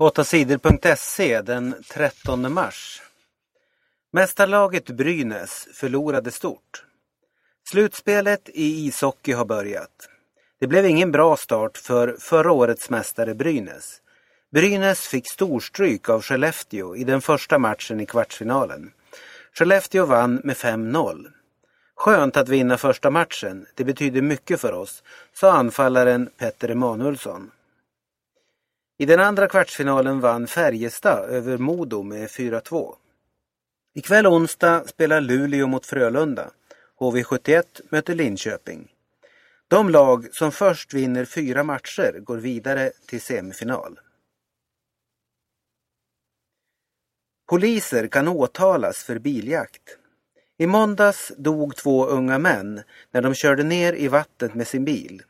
8sidor.se den 13 mars. Mästarlaget Brynäs förlorade stort. Slutspelet i ishockey har börjat. Det blev ingen bra start för förra årets mästare Brynäs. Brynäs fick storstryk av Skellefteå i den första matchen i kvartsfinalen. Skellefteå vann med 5-0. Skönt att vinna första matchen, det betyder mycket för oss, sa anfallaren Petter Emanuelsson. I den andra kvartsfinalen vann Färjestad över Modo med 4-2. Ikväll onsdag spelar Luleå mot Frölunda. HV71 möter Linköping. De lag som först vinner fyra matcher går vidare till semifinal. Poliser kan åtalas för biljakt. I måndags dog två unga män när de körde ner i vattnet med sin bil.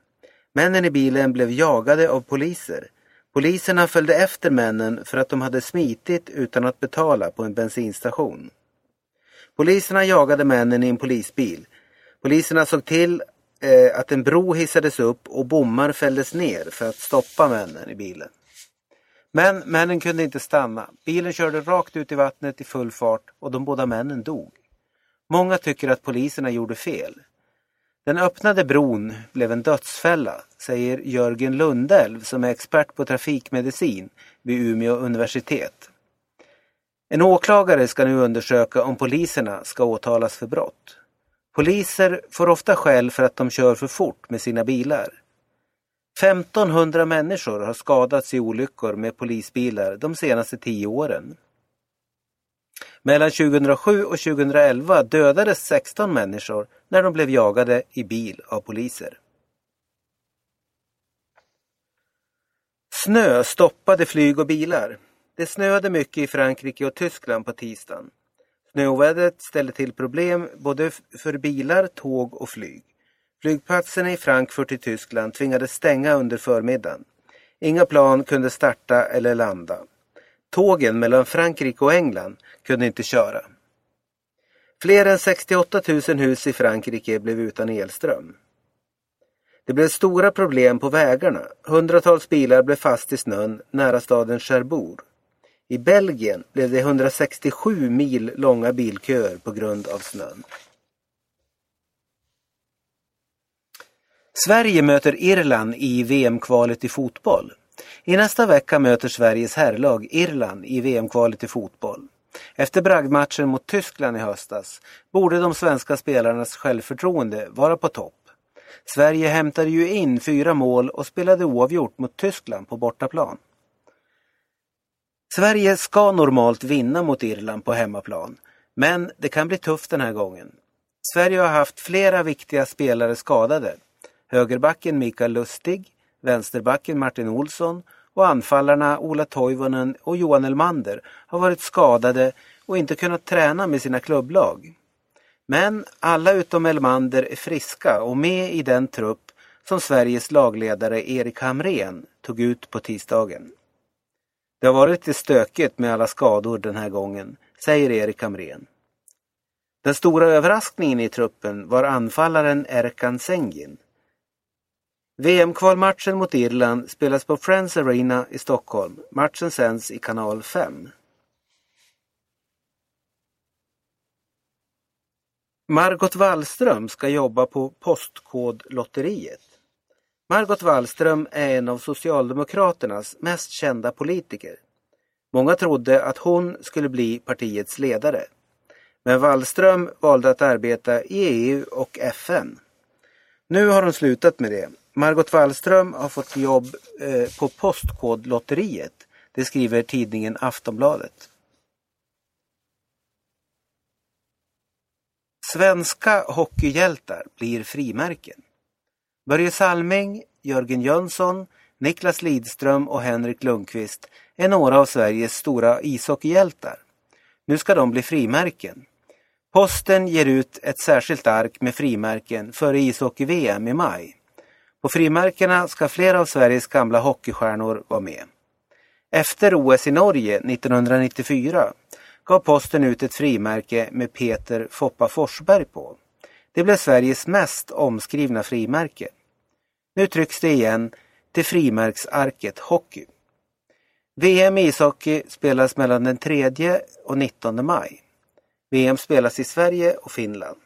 Männen i bilen blev jagade av poliser Poliserna följde efter männen för att de hade smitit utan att betala på en bensinstation. Poliserna jagade männen i en polisbil. Poliserna såg till eh, att en bro hissades upp och bommar fälldes ner för att stoppa männen i bilen. Men männen kunde inte stanna. Bilen körde rakt ut i vattnet i full fart och de båda männen dog. Många tycker att poliserna gjorde fel. Den öppnade bron blev en dödsfälla, säger Jörgen Lundelv som är expert på trafikmedicin vid Umeå universitet. En åklagare ska nu undersöka om poliserna ska åtalas för brott. Poliser får ofta skäll för att de kör för fort med sina bilar. 1500 människor har skadats i olyckor med polisbilar de senaste tio åren. Mellan 2007 och 2011 dödades 16 människor när de blev jagade i bil av poliser. Snö stoppade flyg och bilar. Det snöade mycket i Frankrike och Tyskland på tisdagen. Snöovädret ställde till problem både för bilar, tåg och flyg. Flygplatserna i Frankfurt i Tyskland tvingades stänga under förmiddagen. Inga plan kunde starta eller landa. Tågen mellan Frankrike och England kunde inte köra. Fler än 68 000 hus i Frankrike blev utan elström. Det blev stora problem på vägarna. Hundratals bilar blev fast i snön nära staden Cherbourg. I Belgien blev det 167 mil långa bilköer på grund av snön. Sverige möter Irland i VM-kvalet i fotboll. I nästa vecka möter Sveriges herrlag Irland i VM-kvalet i fotboll. Efter bragdmatchen mot Tyskland i höstas borde de svenska spelarnas självförtroende vara på topp. Sverige hämtade ju in fyra mål och spelade oavgjort mot Tyskland på bortaplan. Sverige ska normalt vinna mot Irland på hemmaplan, men det kan bli tufft den här gången. Sverige har haft flera viktiga spelare skadade. Högerbacken Mikael Lustig, vänsterbacken Martin Olsson och anfallarna Ola Toivonen och Johan Elmander har varit skadade och inte kunnat träna med sina klubblag. Men alla utom Elmander är friska och med i den trupp som Sveriges lagledare Erik Hamrén tog ut på tisdagen. Det har varit lite stökigt med alla skador den här gången, säger Erik Hamrén. Den stora överraskningen i truppen var anfallaren Erkan Sengin VM-kvalmatchen mot Irland spelas på Friends Arena i Stockholm. Matchen sänds i kanal 5. Margot Wallström ska jobba på Postkodlotteriet. Margot Wallström är en av Socialdemokraternas mest kända politiker. Många trodde att hon skulle bli partiets ledare. Men Wallström valde att arbeta i EU och FN. Nu har hon slutat med det Margot Wallström har fått jobb eh, på Postkodlotteriet. Det skriver tidningen Aftonbladet. Svenska hockeyhjältar blir frimärken. Börje Salming, Jörgen Jönsson, Niklas Lidström och Henrik Lundqvist är några av Sveriges stora ishockeyhjältar. Nu ska de bli frimärken. Posten ger ut ett särskilt ark med frimärken före ishockey-VM i maj. På frimärkena ska flera av Sveriges gamla hockeystjärnor vara med. Efter OS i Norge 1994 gav posten ut ett frimärke med Peter Foppa Forsberg på. Det blev Sveriges mest omskrivna frimärke. Nu trycks det igen till frimärksarket Hockey. VM i ishockey spelas mellan den 3 och 19 maj. VM spelas i Sverige och Finland.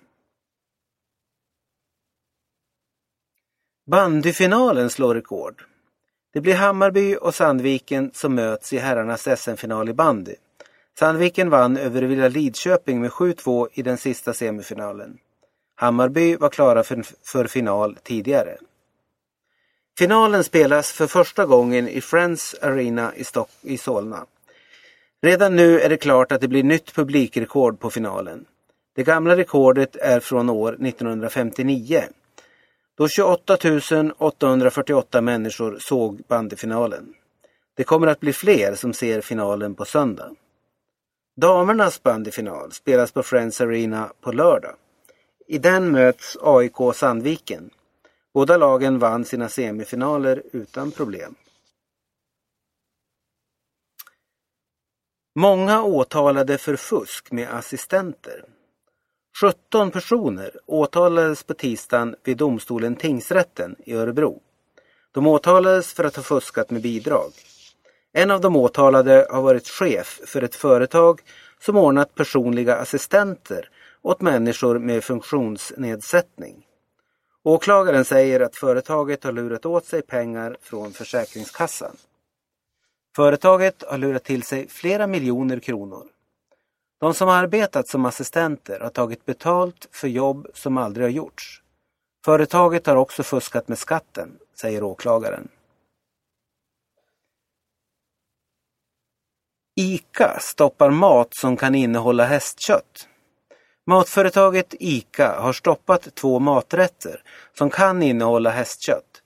Bandyfinalen slår rekord. Det blir Hammarby och Sandviken som möts i herrarnas SM-final i bandy. Sandviken vann över Villa Lidköping med 7-2 i den sista semifinalen. Hammarby var klara för, för final tidigare. Finalen spelas för första gången i Friends Arena i, Stock i Solna. Redan nu är det klart att det blir nytt publikrekord på finalen. Det gamla rekordet är från år 1959 då 28 848 människor såg bandyfinalen. Det kommer att bli fler som ser finalen på söndag. Damernas bandyfinal spelas på Friends Arena på lördag. I den möts AIK Sandviken. Båda lagen vann sina semifinaler utan problem. Många åtalade för fusk med assistenter. 17 personer åtalades på tisdagen vid domstolen Tingsrätten i Örebro. De åtalades för att ha fuskat med bidrag. En av de åtalade har varit chef för ett företag som ordnat personliga assistenter åt människor med funktionsnedsättning. Åklagaren säger att företaget har lurat åt sig pengar från Försäkringskassan. Företaget har lurat till sig flera miljoner kronor. De som arbetat som assistenter har tagit betalt för jobb som aldrig har gjorts. Företaget har också fuskat med skatten, säger åklagaren. ICA stoppar mat som kan innehålla hästkött. Matföretaget ICA har stoppat två maträtter som kan innehålla hästkött.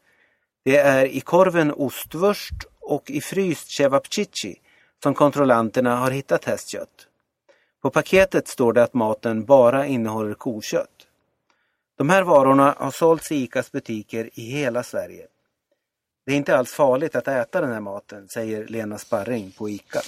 Det är i korven ostvurst och i fryst cevapcici som kontrollanterna har hittat hästkött. På paketet står det att maten bara innehåller kokött. De här varorna har sålts i ICAs butiker i hela Sverige. Det är inte alls farligt att äta den här maten, säger Lena Sparring på ICA.